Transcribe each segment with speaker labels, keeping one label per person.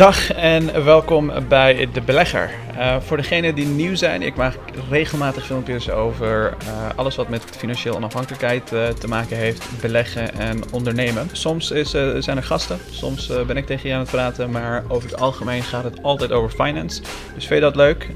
Speaker 1: Dag en welkom bij De Belegger. Uh, voor degenen die nieuw zijn, ik maak regelmatig filmpjes over uh, alles wat met financiële onafhankelijkheid uh, te maken heeft, beleggen en ondernemen. Soms is, zijn er gasten, soms ben ik tegen je aan het praten, maar over het algemeen gaat het altijd over finance. Dus vind je dat leuk?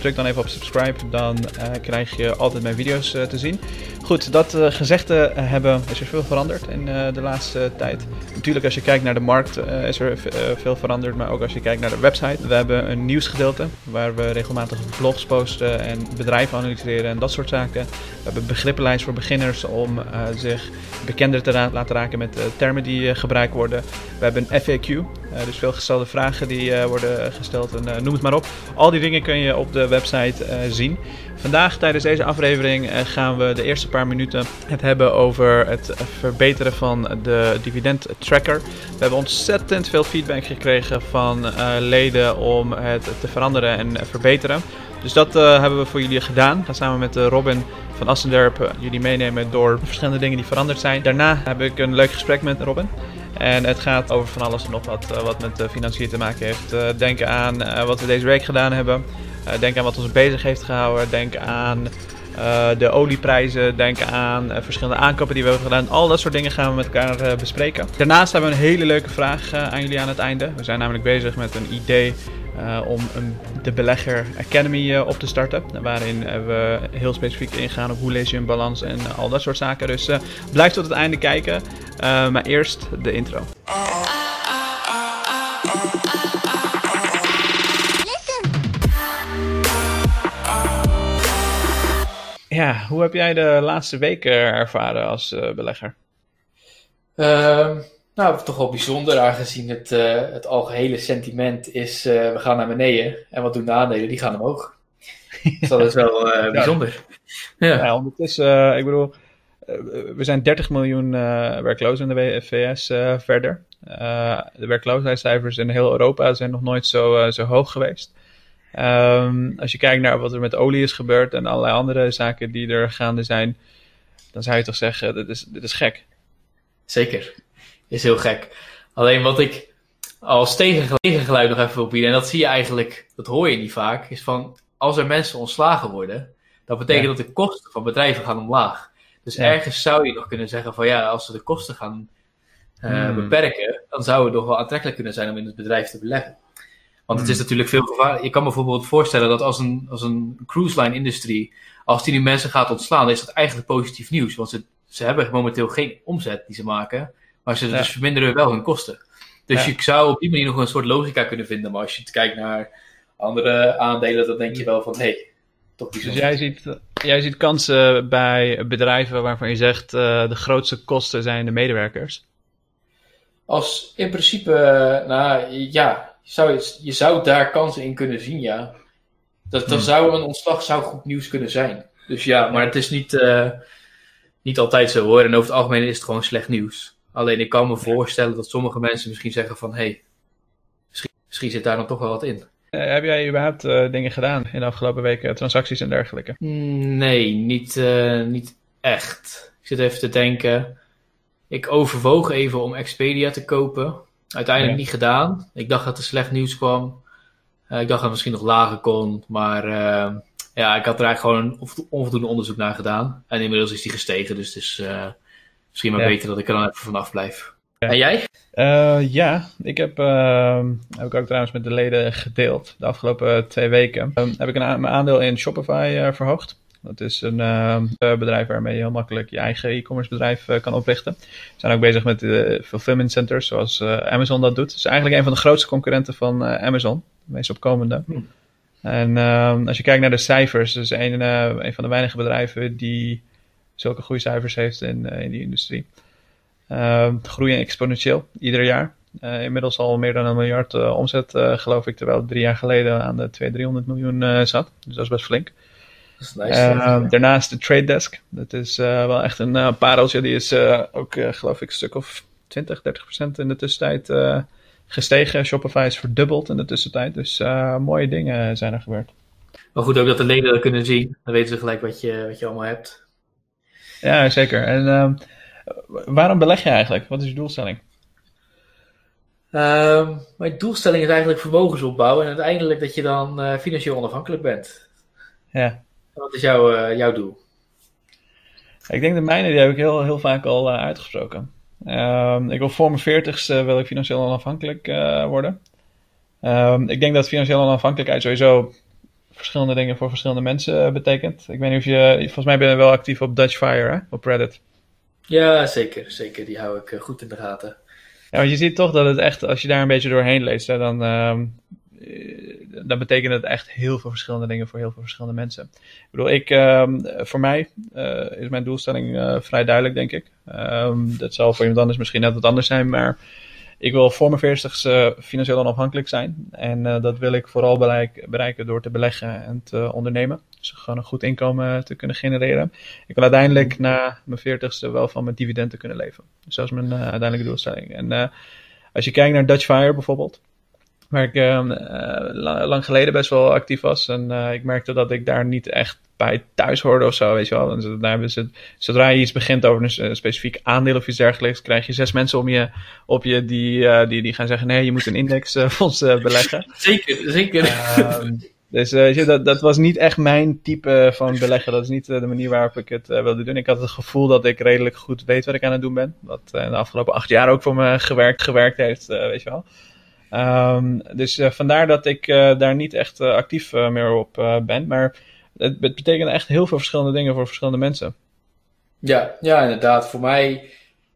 Speaker 1: druk dan even op subscribe, dan krijg je altijd mijn video's te zien. Goed, dat gezegd hebben, is er veel veranderd in de laatste tijd. Natuurlijk, als je kijkt naar de markt, is er veel veranderd, maar ook als je kijkt naar de website. We hebben een nieuwsgedeelte waar we regelmatig blogs posten en bedrijven analyseren en dat soort zaken. We hebben begrippenlijst voor beginners om uh, zich bekender te laten raken met de termen die uh, gebruikt worden. We hebben een FAQ, eh, dus veel gestelde vragen die worden gesteld en noem het maar op. Al die dingen kun je op de website zien. Vandaag tijdens deze aflevering gaan we de eerste paar minuten het hebben over het verbeteren van de dividend tracker. We hebben ontzettend veel feedback gekregen van leden om het te veranderen en verbeteren. Dus dat hebben we voor jullie gedaan. Gaan samen met Robin van Assenderp uh, jullie meenemen door verschillende dingen die veranderd zijn. Daarna heb ik een leuk gesprek met Robin. En het gaat over van alles en nog wat wat met financiën te maken heeft. denk aan wat we deze week gedaan hebben. denk aan wat ons bezig heeft gehouden. Denk aan de olieprijzen. Denk aan verschillende aankopen die we hebben gedaan. Al dat soort dingen gaan we met elkaar bespreken. Daarnaast hebben we een hele leuke vraag aan jullie aan het einde. We zijn namelijk bezig met een idee uh, om een, de Belegger Academy uh, op te starten. Waarin uh, we heel specifiek ingaan op hoe lees je een balans en al dat soort zaken. Dus blijf tot het einde kijken. maar eerst de intro. Ja, hoe heb jij de laatste weken ervaren als belegger?
Speaker 2: Ehm, nou, toch wel bijzonder, aangezien het, uh, het algehele sentiment is: uh, we gaan naar beneden. En wat doen de aandelen? Die gaan omhoog. dus dat is wel uh, bijzonder.
Speaker 1: Ja. ja. ondertussen, ik bedoel, we zijn 30 miljoen werklozen in de VS verder. de werkloosheidscijfers in heel Europa zijn nog nooit zo, zo hoog geweest. Um, als je kijkt naar wat er met olie is gebeurd en allerlei andere zaken die er gaande zijn, dan zou je toch zeggen: dit is, dit is gek.
Speaker 2: Zeker is heel gek. Alleen wat ik als tegengeluid nog even wil bieden, en dat zie je eigenlijk, dat hoor je niet vaak, is van als er mensen ontslagen worden, dat betekent dat de kosten van bedrijven gaan omlaag. Dus ergens zou je nog kunnen zeggen van ja, als ze de kosten gaan uh, hmm. beperken, dan zou het nog wel aantrekkelijk kunnen zijn om in het bedrijf te beleggen. Want het is hmm. natuurlijk veel gevaar. Je kan me bijvoorbeeld voorstellen dat als een, als een cruise line industrie, als die nu mensen gaat ontslaan, dan is dat eigenlijk positief nieuws. Want ze, ze hebben momenteel geen omzet die ze maken. Maar ze dus verminderen wel hun kosten. Dus je zou op die manier nog een soort logica kunnen vinden. Maar als je kijkt naar andere aandelen, dan denk je wel van hé, hey, toch
Speaker 1: Dus jij ziet, jij ziet kansen bij bedrijven waarvan je zegt uh, de grootste kosten zijn de medewerkers?
Speaker 2: Als in principe, nou ja, je zou, je zou daar kansen in kunnen zien, ja. Dat, dan hmm. zou een ontslag zou goed nieuws kunnen zijn. Dus ja, maar het is niet, uh, niet altijd zo hoor. En over het algemeen is het gewoon slecht nieuws. Alleen ik kan me voorstellen dat sommige mensen misschien zeggen van... hé, hey, misschien, misschien, zit daar dan toch wel wat in.
Speaker 1: Uh, heb jij überhaupt uh, dingen gedaan in de afgelopen weken, transacties en dergelijke?
Speaker 2: Nee, niet, uh, niet echt. Ik zit even te denken. Ik overwoog even om Expedia te kopen. Uiteindelijk niet gedaan. Ik dacht dat er slecht nieuws kwam. ik dacht dat het misschien nog lager kon. Maar ja, ik had er eigenlijk gewoon een onvoldoende onderzoek naar gedaan. En inmiddels is die gestegen. Dus het is Misschien maar beter dat ik er dan even vanaf blijf. En jij?
Speaker 1: Uh, ja, ik heb, uh, heb ik ook trouwens met de leden gedeeld. De afgelopen twee weken um, heb ik een mijn aandeel in Shopify uh, verhoogd. Dat is een bedrijf waarmee je heel makkelijk je eigen e-commerce bedrijf kan oprichten. We zijn ook bezig met de fulfillment centers, zoals Amazon dat doet. Het is eigenlijk een van de grootste concurrenten van Amazon, de meest opkomende. Hm. En ehm, als je kijkt naar de cijfers, is een, een van de weinige bedrijven die zulke goede cijfers heeft in, eh, in die industrie. Uh, groeien exponentieel ieder jaar. Uh, inmiddels al meer dan een miljard uh, omzet, geloof ik, terwijl het drie jaar geleden aan de 200, 300 miljoen zat. Dus dat is best flink. Dat is nice, ehm, daarnaast de Trade Desk. Dat is wel echt een pareltje. Die is ook, geloof ik, een stuk of 20, 30 procent in de tussentijd gestegen. Shopify is verdubbeld in de tussentijd. Dus mooie dingen zijn er gebeurd.
Speaker 2: Maar goed ook dat de leden dat kunnen zien. Dan weten ze gelijk wat je, wat je allemaal hebt.
Speaker 1: Ja, zeker. En uh, waarom beleg je eigenlijk? Wat is je doelstelling?
Speaker 2: Ehm, mijn doelstelling is eigenlijk vermogensopbouw en uiteindelijk dat je dan uh, financieel onafhankelijk bent.
Speaker 1: Ja.
Speaker 2: Wat is jouw, uh, jouw doel?
Speaker 1: Ik denk de mijne, die heb ik heel, heel vaak al uh, uitgesproken. Um, ik wil voor mijn veertigste wil ik financieel onafhankelijk worden. Um, ik denk dat financiële onafhankelijkheid sowieso verschillende dingen voor verschillende mensen betekent. Ik weet niet of je, volgens mij ben je wel actief op Dutch Fire, hè? op Reddit.
Speaker 2: Ja, zeker, zeker. Die hou ik goed in de gaten.
Speaker 1: Ja, want je ziet toch dat het echt, als je daar een beetje doorheen leest, hè, dan, uh, dan betekent het echt heel veel verschillende dingen voor heel veel verschillende mensen. Ik bedoel, ik, uh, voor mij uh, is mijn doelstelling eh, vrij duidelijk, denk ik. Ehm, dat zal voor iemand anders misschien net wat anders zijn, maar ik wil voor mijn veertigste financieel onafhankelijk zijn. En dat wil ik vooral bereiken door te beleggen en te ondernemen. Dus gewoon een goed inkomen te kunnen genereren. Ik wil uiteindelijk na mijn veertigste wel van mijn dividenden kunnen leven. Dus dat is mijn uh, uiteindelijke doelstelling. En als je kijkt naar Dutch Fire bijvoorbeeld, waar ik uh, lang geleden best wel actief was. En ik merkte dat ik daar niet echt bij thuis hoorde of zo, weet je wel. En daar hebben ze, zodra je iets begint over een specifiek aandeel of iets dergelijks, krijg je zes mensen om je, op je die, die, die gaan zeggen: nee, je moet een indexfonds beleggen.
Speaker 2: Zeker, zeker. Ehm,
Speaker 1: dus dat, dat was niet echt mijn type van beleggen. Dat is niet de manier waarop ik het wilde doen. Ik had het gevoel dat ik redelijk goed weet wat ik aan het doen ben. Wat in de afgelopen acht jaar ook voor me gewerkt, gewerkt heeft, weet je wel. Um, dus vandaar dat ik daar niet echt actief meer op ben. Maar het, het, betekent echt heel veel verschillende dingen voor verschillende mensen.
Speaker 2: Ja, ja inderdaad. Voor mij,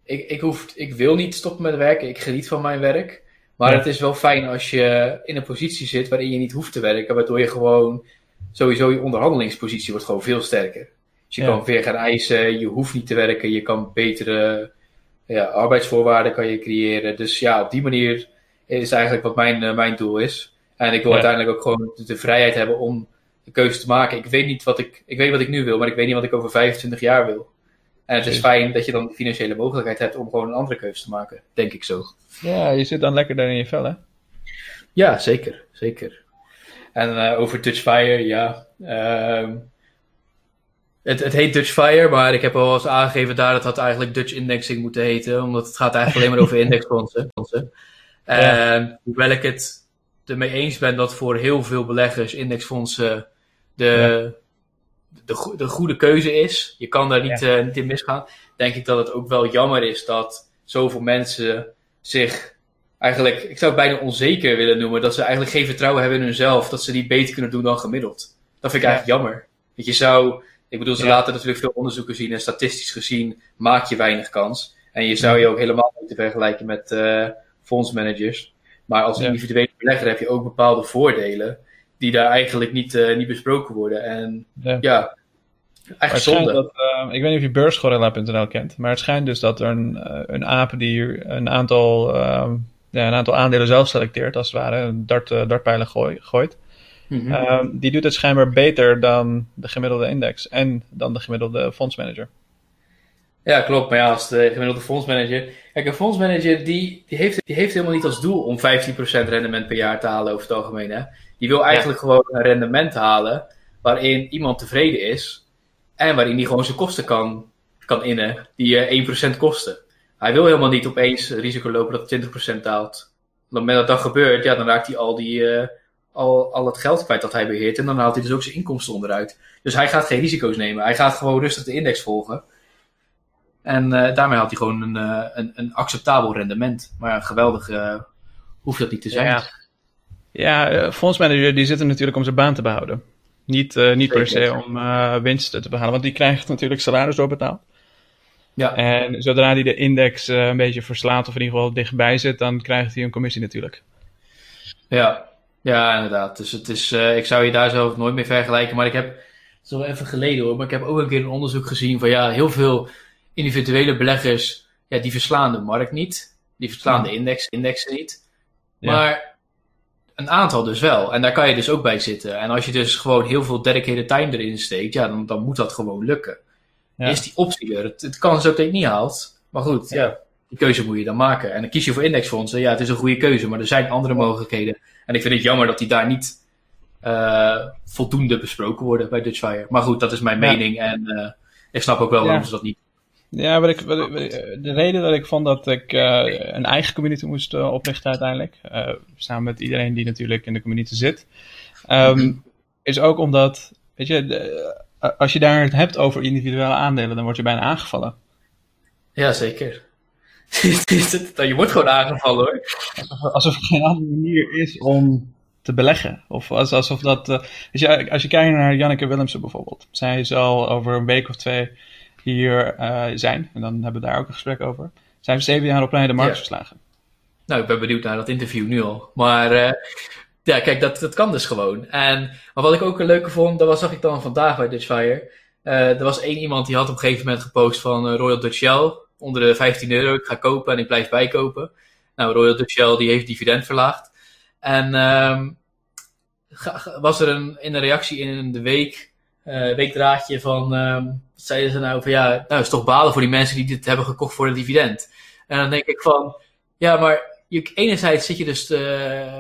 Speaker 2: ik, ik, hoef, ik wil niet stoppen met werken. Ik geniet van mijn werk. Maar het is wel fijn als je in een positie zit waarin je niet hoeft te werken, waardoor je gewoon sowieso je onderhandelingspositie wordt gewoon veel sterker. Dus je kan weer gaan eisen, je hoeft niet te werken, je kan betere ja, arbeidsvoorwaarden kan je creëren. Dus ja, op die manier is eigenlijk wat mijn, uh, mijn doel is. En ik wil uiteindelijk ook gewoon de, vrijheid hebben om de keuze te maken. Ik weet niet wat ik, ik weet wat ik nu wil, maar ik weet niet wat ik over 25 jaar wil. En het is fijn dat je dan de financiële mogelijkheid hebt om gewoon een andere keuze te maken, denk ik zo.
Speaker 1: Ja, je zit dan lekker daar in je vel, hè?
Speaker 2: Ja, zeker. Zeker. En uh, over Fire, ja. Uh, het, het heet Dutch Fire, maar ik heb al eens aangegeven daar dat had eigenlijk Dutch Indexing moeten heten, omdat het gaat eigenlijk alleen maar over indexfondsen. En ja. hoewel ik het ermee eens ben dat voor heel veel beleggers indexfondsen de, de, de, goede keuze is, je kan daar niet, uh, niet in misgaan, denk ik dat het ook wel jammer is dat zoveel mensen zich eigenlijk, ik zou het bijna onzeker willen noemen, dat ze eigenlijk geen vertrouwen hebben in hunzelf, dat ze die beter kunnen doen dan gemiddeld. Dat vind ik eigenlijk jammer. Dat je zou, ik bedoel, ze laten natuurlijk veel onderzoeken zien en statistisch gezien maak je weinig kans. En je zou je ook helemaal moeten vergelijken met uh, fondsmanagers. Maar als individuele belegger heb je ook bepaalde voordelen die daar eigenlijk niet, uh, niet besproken worden. En ja, Echt zonde.
Speaker 1: Dat, uh, ik weet niet of je beursgorilla.nl kent, maar het schijnt dus dat er een, uh, een aap die een aantal, uh, ja, een aantal aandelen zelf selecteert, als het ware, een dart, dartpijlen gooi, gooit. Mm -hmm. die doet het schijnbaar beter dan de gemiddelde index en dan de gemiddelde fondsmanager.
Speaker 2: Ja, klopt. Maar ja, als de gemiddelde fondsmanager. Kijk, een fondsmanager die, die, heeft, die heeft helemaal niet als doel om 15% rendement per jaar te halen over het algemeen. Hè? Die wil eigenlijk ja. gewoon een rendement halen waarin iemand tevreden is en waarin hij gewoon zijn kosten kan, kan innen, die uh, 1% kosten. Hij wil helemaal niet opeens risico lopen dat het 20% daalt. Op het moment dat dat gebeurt, ja, dan raakt hij al, die, uh, al, al het geld kwijt dat hij beheert. En dan haalt hij dus ook zijn inkomsten onderuit. Dus hij gaat geen risico's nemen. Hij gaat gewoon rustig de index volgen. En uh, daarmee haalt hij gewoon een, uh, een, een, acceptabel rendement. Maar ja, geweldig hoeft dat niet te zijn.
Speaker 1: Ja, ja fondsmanager die zitten natuurlijk om zijn baan te behouden. Niet, uh, niet per se om uh, winsten te behalen, want die krijgt natuurlijk salaris doorbetaald. Ja. En zodra hij de index uh, een beetje verslaat, of in ieder geval dichtbij zit, dan krijgt hij een commissie natuurlijk.
Speaker 2: Ja, ja inderdaad. Dus het is, ik zou je daar zelf nooit mee vergelijken, maar ik heb, het is wel even geleden hoor, maar ik heb ook een keer een onderzoek gezien van ja, heel veel individuele beleggers, ja, die verslaan de markt niet. Die verslaan de index, indexen niet. Maar een aantal dus wel. En daar kan je dus ook bij zitten. En als je dus gewoon heel veel dedicated time erin steekt, ja, dan, dan moet dat gewoon lukken. Ja. Is die optie er? Het, het kan zo dat je het niet haalt. Maar goed, ja. ja. die keuze moet je dan maken. En dan kies je voor indexfondsen. Ja, het is een goede keuze, maar er zijn andere mogelijkheden. En ik vind het jammer dat die daar niet uh, voldoende besproken worden bij Dutchfire. Maar goed, dat is mijn mening. En uh, ik snap ook wel waarom ze dat niet
Speaker 1: Ja, wat ik, wat ik, de reden dat ik vond dat ik uh, een eigen community moest uh, oprichten uiteindelijk, uh, samen met iedereen die natuurlijk in de community zit, um, is ook omdat, weet je, de, als je daar het hebt over individuele aandelen, dan word je bijna aangevallen.
Speaker 2: Ja, zeker. je wordt gewoon aangevallen hoor.
Speaker 1: Alsof er geen andere manier is om te beleggen. Of alsof dat. Als, je, als je kijkt naar Janneke Willemsen bijvoorbeeld. Zij zal over een week of twee hier uh, zijn. En dan hebben we daar ook een gesprek over. Zij heeft zeven jaar op rij de markt ja. verslagen.
Speaker 2: Nou, ik ben benieuwd naar dat interview nu al. Maar uh, ja, kijk, dat, dat kan dus gewoon. En maar wat ik ook een leuke vond, dat was, zag ik dan vandaag bij Dutchfire. er was één iemand die had op een gegeven moment gepost van Royal Dutch Shell. Onder de 15 euro, ik ga kopen en ik blijf bijkopen. Nou, Royal Dutch Shell die heeft dividend verlaagd. En um, was er een, in een reactie in de week, weekdraadje van, um, wat zeiden ze nou van ja, nou het is toch balen voor die mensen die dit hebben gekocht voor het dividend. En dan denk ik van, ja, maar je, enerzijds zit je dus te,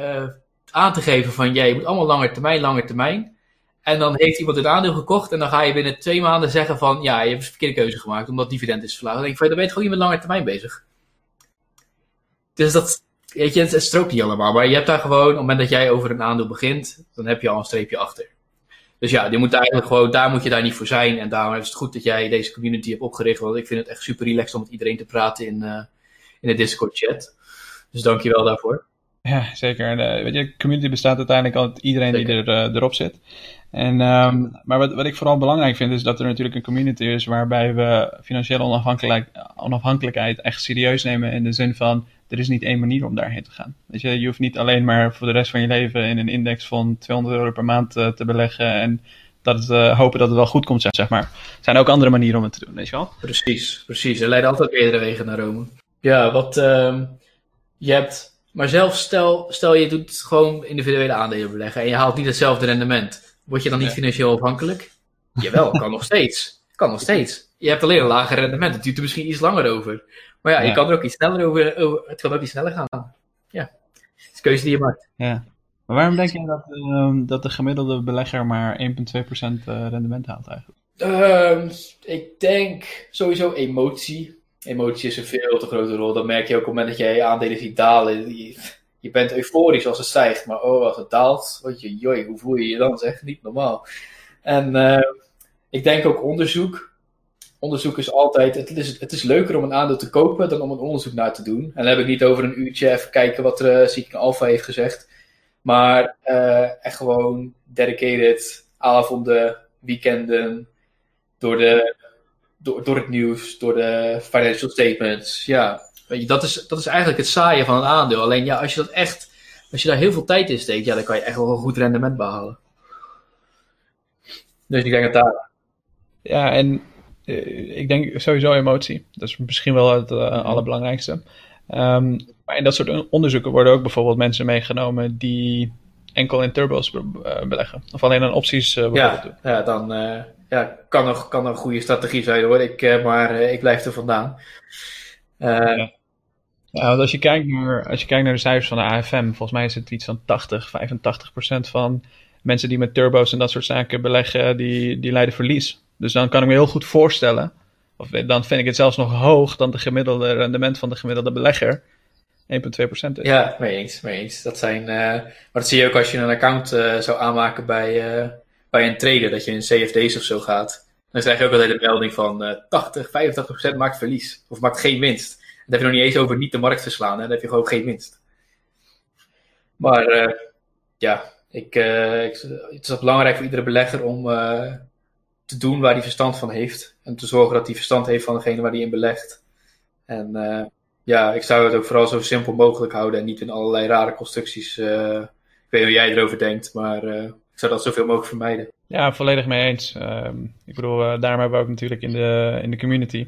Speaker 2: uh, aan te geven van, ja, je moet allemaal langer termijn, langer termijn. En dan heeft iemand het aandeel gekocht en dan ga je binnen twee maanden zeggen van, ja, je hebt een verkeerde keuze gemaakt omdat dividend is verlaagd. Dan denk ik van, dan ben je gewoon niet met lange termijn bezig. Dus dat, weet je, het, strookt niet allemaal. Maar je hebt daar gewoon, op het moment dat jij over een aandeel begint, dan heb je al een streepje achter. Dus ja, je moet eigenlijk gewoon, daar moet je daar niet voor zijn. En daarom is het goed dat jij deze community hebt opgericht. Want ik vind het echt super relaxed om met iedereen te praten in, uh, in de Discord chat. Dus dank je wel daarvoor.
Speaker 1: Ja, zeker. Uh, weet je, community bestaat uiteindelijk uit iedereen zeker. die er, uh, erop zit. En, um, maar wat, wat ik vooral belangrijk vind, is dat er natuurlijk een community is waarbij we financiële onafhankelijk, onafhankelijkheid echt serieus nemen. In de zin van, er is niet één manier om daarheen te gaan. Weet je, je hoeft niet alleen maar voor de rest van je leven in een index van 200 euro per maand uh, te beleggen en dat het, uh, hopen dat het wel goed komt, zeg maar. Er zijn ook andere manieren om het te doen, weet je wel?
Speaker 2: Precies, precies. Er leiden altijd meerdere wegen naar Rome. Ja, wat uh, je hebt... Maar zelf stel, stel je doet gewoon individuele aandelen beleggen en je haalt niet hetzelfde rendement. Word je dan niet financieel afhankelijk? Jawel, kan nog steeds. Kan nog steeds. Je hebt alleen een lager rendement. Het duurt er misschien iets langer over. Maar ja, ja. je kan er ook iets sneller over, over, Het kan ook iets sneller gaan. Ja. Het is een keuze die je maakt.
Speaker 1: Ja. Maar waarom denk je dat, uh, dat de gemiddelde belegger maar 1,2% rendement haalt eigenlijk?
Speaker 2: Um, ik denk sowieso emotie. Emotie is een veel te grote rol. Dat merk je ook op het moment dat jij aandelen ziet dalen. Je, je bent euforisch als het stijgt, maar oh, als het daalt, wat je, joi, hoe voel je je dan? Dat is echt niet normaal. En uh, ik denk ook onderzoek onderzoek is altijd, het is, het is leuker om een aandeel te kopen dan om een onderzoek naar te doen. En dan heb ik niet over een uurtje even kijken wat uh, Seeking Alpha heeft gezegd. Maar uh, echt gewoon dedicated avonden, weekenden, door, de, door, door het nieuws, door de financial statements. Ja, weet je, dat is, dat is eigenlijk het saaie van een aandeel. Alleen ja, als je dat echt, als je daar heel veel tijd in steekt, ja, dan kan je echt wel een goed rendement behalen. Dus ik denk dat daar...
Speaker 1: Ja, en ik denk sowieso emotie. Dat is misschien wel het uh, allerbelangrijkste. Um, maar in dat soort onderzoeken worden ook bijvoorbeeld mensen meegenomen die enkel in turbo's be beleggen. Of alleen aan opties uh,
Speaker 2: ja, doen. Ja, dan ja, kan, er, kan een goede strategie zijn hoor. Ik, maar ik blijf er vandaan.
Speaker 1: Ja. Ja, want als je, kijkt naar, als je kijkt naar de cijfers van de AFM, volgens mij is het iets van 80, 85 procent van mensen die met turbo's en dat soort zaken beleggen, die, die leiden verlies. Dus dan kan ik me heel goed voorstellen, of dan vind ik het zelfs nog hoog dan de gemiddelde rendement van de gemiddelde belegger. 1,2% is.
Speaker 2: Ja, mee eens, mee eens. Dat zijn, uh, maar dat zie je ook als je een account uh, zou aanmaken bij, uh, bij een trader, dat je in CFD's of zo gaat. Dan krijg je ook altijd de melding van 80, 85% maakt verlies. Of maakt geen winst. Dan heb je nog niet eens over niet de markt verslaan, hè? dan heb je gewoon geen winst. Maar ja, ik, ik, het is belangrijk voor iedere belegger om te doen waar hij verstand van heeft. En te zorgen dat hij verstand heeft van degene waar hij in belegt. En uh, ja, ik zou het ook vooral zo simpel mogelijk houden en niet in allerlei rare constructies. Uh, ik weet hoe jij erover denkt, maar uh, ik zou dat zoveel mogelijk vermijden.
Speaker 1: Ja, volledig mee eens. Um, ik bedoel, daarom hebben we ook natuurlijk in de, in de community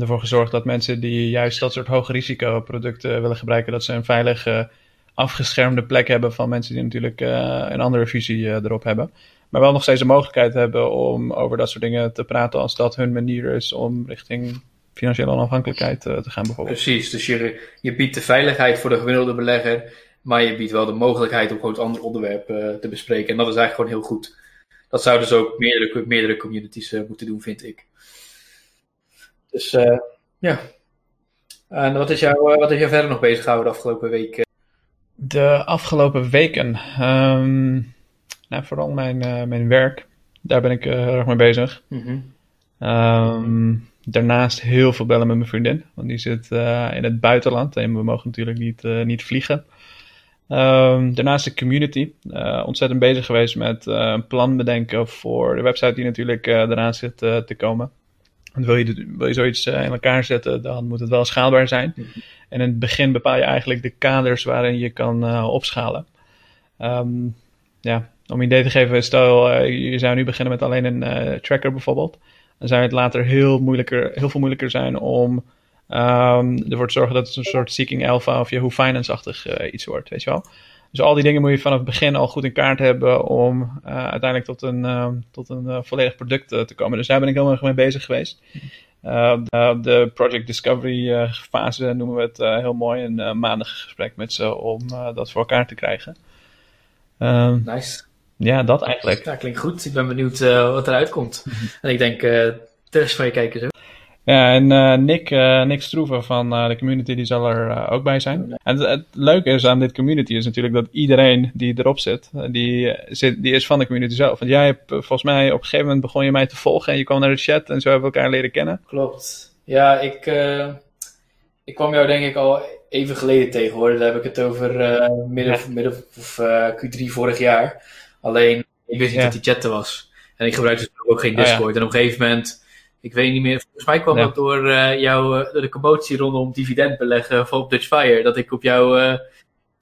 Speaker 1: ervoor gezorgd dat mensen die juist dat soort hoge risico producten willen gebruiken, dat ze een veilige afgeschermde plek hebben van mensen die natuurlijk een andere visie erop hebben maar wel nog steeds de mogelijkheid hebben om over dat soort dingen te praten als dat hun manier is om richting financiële onafhankelijkheid uh, te gaan bijvoorbeeld.
Speaker 2: Precies, dus je, je biedt de veiligheid voor de gemiddelde belegger, maar je biedt wel de mogelijkheid om gewoon het andere onderwerp uh, te bespreken. En dat is eigenlijk gewoon heel goed. Dat zouden dus ook meerdere, meerdere communities uh, moeten doen, vind ik. Dus ja. En wat is, jou, wat is jou verder nog bezig gehouden de afgelopen week?
Speaker 1: De afgelopen weken? Ehm, nou, vooral mijn, mijn werk. Daar ben ik heel erg mee bezig. Mm daarnaast heel veel bellen met mijn vriendin. Want die zit uh, in het buitenland en we mogen natuurlijk niet, uh, niet vliegen. Um, daarnaast de community. Uh, ontzettend bezig geweest met een plan bedenken voor de website die natuurlijk eraan zit te komen. Want wil je, wil je zoiets in elkaar zetten, dan moet het wel schaalbaar zijn. Mhm. En in het begin bepaal je eigenlijk de kaders waarin je kan opschalen. Um, ja, om idee te geven, stel je zou nu beginnen met alleen een tracker bijvoorbeeld dan zou het later heel, moeilijker, heel veel moeilijker zijn om um, ervoor te zorgen dat het een soort Seeking Alpha of Yahoo Finance-achtig uh, iets wordt, weet je wel. Dus al die dingen moet je vanaf het begin al goed in kaart hebben om uiteindelijk tot een, uh, tot een volledig product te komen. Dus daar ben ik heel erg mee bezig geweest. De, Project Discovery fase noemen we het heel mooi. Een maandag gesprek met ze om dat voor elkaar te krijgen.
Speaker 2: Ehm, nice
Speaker 1: ja, dat eigenlijk.
Speaker 2: Ja, klinkt goed. Ik ben benieuwd uh, wat eruit komt. Mhm. En ik denk uh, de rest van je kijkers ook.
Speaker 1: Ja, en uh, Nick, Nick Stroeven van de community die zal er ook bij zijn. En het, het, leuke is aan dit community is natuurlijk dat iedereen die erop zit, die, zit, die is van de community zelf. Want jij hebt volgens mij op een gegeven moment begon je mij te volgen en je kwam naar de chat en zo hebben we elkaar leren kennen.
Speaker 2: Klopt. Ja, ik, ik kwam jou denk ik al even geleden tegen hoor. Daar heb ik het over midden, ja. midden of Q3 vorig jaar. Alleen, ik wist niet dat die chatten was. En ik gebruikte dus ook geen oh, Discord. En op een gegeven moment, ik weet niet meer, volgens mij kwam dat door, uh, jou, uh, door de commotie rondom dividendbeleggen voor op Dutch Fire. Dat ik op jouw uh,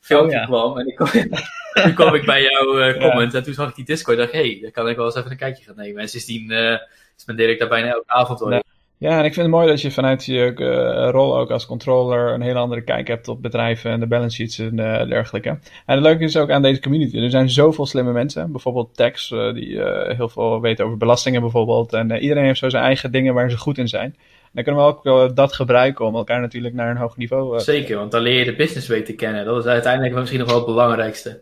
Speaker 2: filmpje oh, kwam. En ik, toen kwam ik bij jouw comment en toen zag ik die Discord. En dacht hé, hey, daar kan ik wel eens even een kijkje gaan nemen. En sindsdien spendeer ik daar bijna elke avond wel.
Speaker 1: Ja, en ik vind het mooi dat je vanuit je uh, rol ook als controller een hele andere kijk hebt op bedrijven en de balance sheets en uh, dergelijke. En het leuke is ook aan deze community, er zijn zoveel slimme mensen. Bijvoorbeeld Tex, uh, die heel veel weten over belastingen bijvoorbeeld. En iedereen heeft zo zijn eigen dingen waar ze goed in zijn. En dan kunnen we ook dat gebruiken om elkaar natuurlijk naar een hoger niveau
Speaker 2: Zeker, want dan leer je de business weten kennen. Dat is uiteindelijk misschien nog wel het belangrijkste.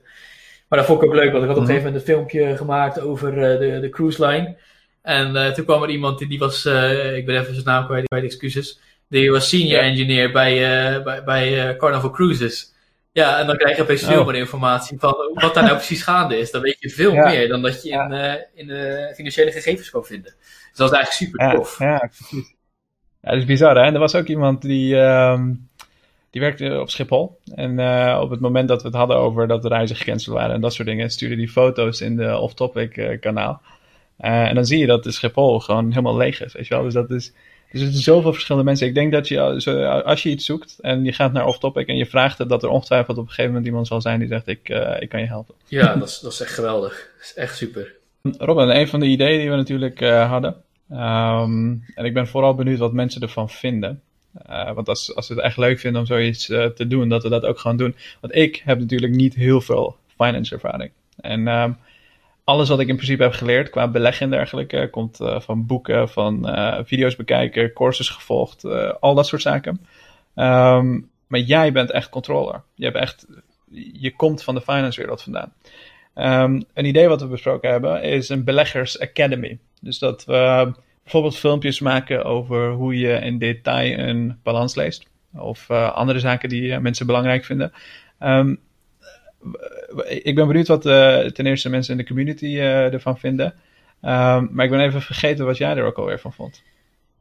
Speaker 2: Maar dat vond ik ook leuk, want ik had op een mhm. gegeven moment een filmpje gemaakt over de, de cruise line. En uh, toen kwam er iemand die, die was, uh, ik ben even zijn naam kwijt, kwijt excuses. Die was senior engineer bij, uh, bij, bij Carnival Cruises. Ja, en dan krijg je opeens veel oh. meer informatie van wat daar nou precies gaande is. Dan weet je veel meer dan dat je in, in de financiële gegevens kan vinden. Dus dat is eigenlijk super tof.
Speaker 1: Ja, ja, ja, dat is bizar hè. En er was ook iemand die, um, die werkte op Schiphol. En op het moment dat we het hadden over dat de reizen gecanceld waren en dat soort dingen, stuurde die foto's in de off-topic kanaal. Uh, en dan zie je dat de Schiphol gewoon helemaal leeg is, weet je wel. Dus dat is, dus er zijn zoveel verschillende mensen. Ik denk dat je, als je iets zoekt en je gaat naar off-topic en je vraagt het, dat er ongetwijfeld op een gegeven moment iemand zal zijn die zegt, ik, uh, ik kan je helpen.
Speaker 2: Ja, dat is, dat is echt geweldig. Dat is echt super.
Speaker 1: Robin, een van de ideeën die we natuurlijk uh, hadden, um, en ik ben vooral benieuwd wat mensen ervan vinden. Uh, want als, als ze het echt leuk vinden om zoiets te doen, dat we dat ook gewoon doen. Want ik heb natuurlijk niet heel veel finance ervaring. En um, alles wat ik in principe heb geleerd qua beleggen en dergelijke komt uh, van boeken, van uh, video's bekijken, courses gevolgd, uh, al dat soort zaken. Um, maar jij bent echt controller. Je, hebt echt, je komt van de finance wereld vandaan. Um, een idee wat we besproken hebben is een beleggers academy. Dus dat we bijvoorbeeld filmpjes maken over hoe je in detail een balans leest. Of andere zaken die mensen belangrijk vinden. Um, ik ben benieuwd wat uh, ten eerste mensen in de community uh, ervan vinden. Um, maar ik ben even vergeten wat jij er ook alweer van vond.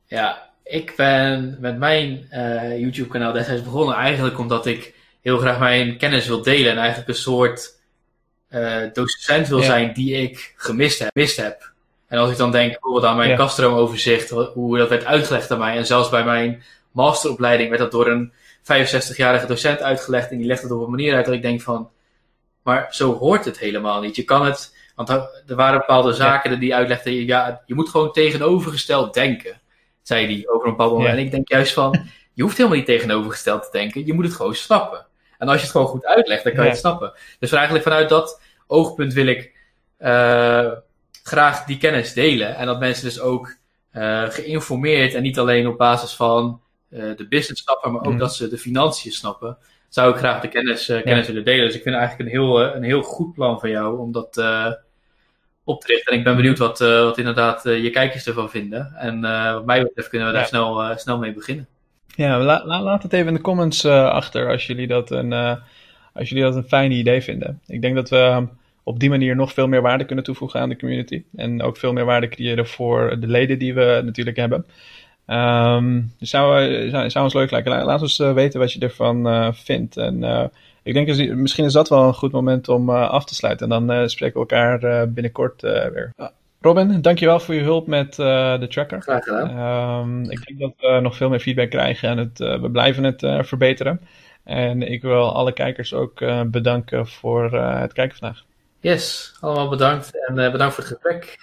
Speaker 2: Ja, ik ben met mijn uh, YouTube-kanaal destijds begonnen eigenlijk omdat ik heel graag mijn kennis wil delen en eigenlijk een soort docent wil zijn die ik gemist heb, gemist heb. En als ik dan denk bijvoorbeeld aan mijn ja. kastroomoverzicht, hoe dat werd uitgelegd aan mij, en zelfs bij mijn masteropleiding werd dat door een 65-jarige docent uitgelegd en die legt het op een manier uit dat ik denk van, maar zo hoort het helemaal niet. Je kan het, want er waren bepaalde zaken die uitlegden, ja, je moet gewoon tegenovergesteld denken, zei hij over een bepaald moment. En ik denk juist van, je hoeft helemaal niet tegenovergesteld te denken, je moet het gewoon snappen. En als je het gewoon goed uitlegt, dan kan je het snappen. Dus eigenlijk vanuit dat oogpunt wil ik uh, graag die kennis delen. En dat mensen dus ook uh, geïnformeerd en niet alleen op basis van uh, de business snappen, maar ook mm. dat ze de financiën snappen zou ik graag de kennis, uh, kennis willen delen. Dus ik vind eigenlijk een heel, uh, een heel goed plan van jou om dat, uh, op te richten. En ik ben benieuwd wat, wat inderdaad je kijkers ervan vinden. En wat mij betreft kunnen we daar snel, snel mee beginnen.
Speaker 1: Ja, laat het even in de comments achter als jullie, dat een, als jullie dat een fijn idee vinden. Ik denk dat we op die manier nog veel meer waarde kunnen toevoegen aan de community. En ook veel meer waarde creëren voor de leden die we natuurlijk hebben. Um, dus zou, zou, zou ons leuk lijken. Laat ons uh, weten wat je ervan uh, vindt. En uh, ik denk, misschien is dat wel een goed moment om af te sluiten. En dan spreken we elkaar binnenkort weer. Robin, dankjewel voor je hulp met de tracker.
Speaker 2: Graag gedaan.
Speaker 1: Um, ik denk dat we nog veel meer feedback krijgen en het, we blijven het verbeteren. En ik wil alle kijkers ook bedanken voor het kijken vandaag.
Speaker 2: Yes, allemaal bedankt en bedankt voor het gesprek.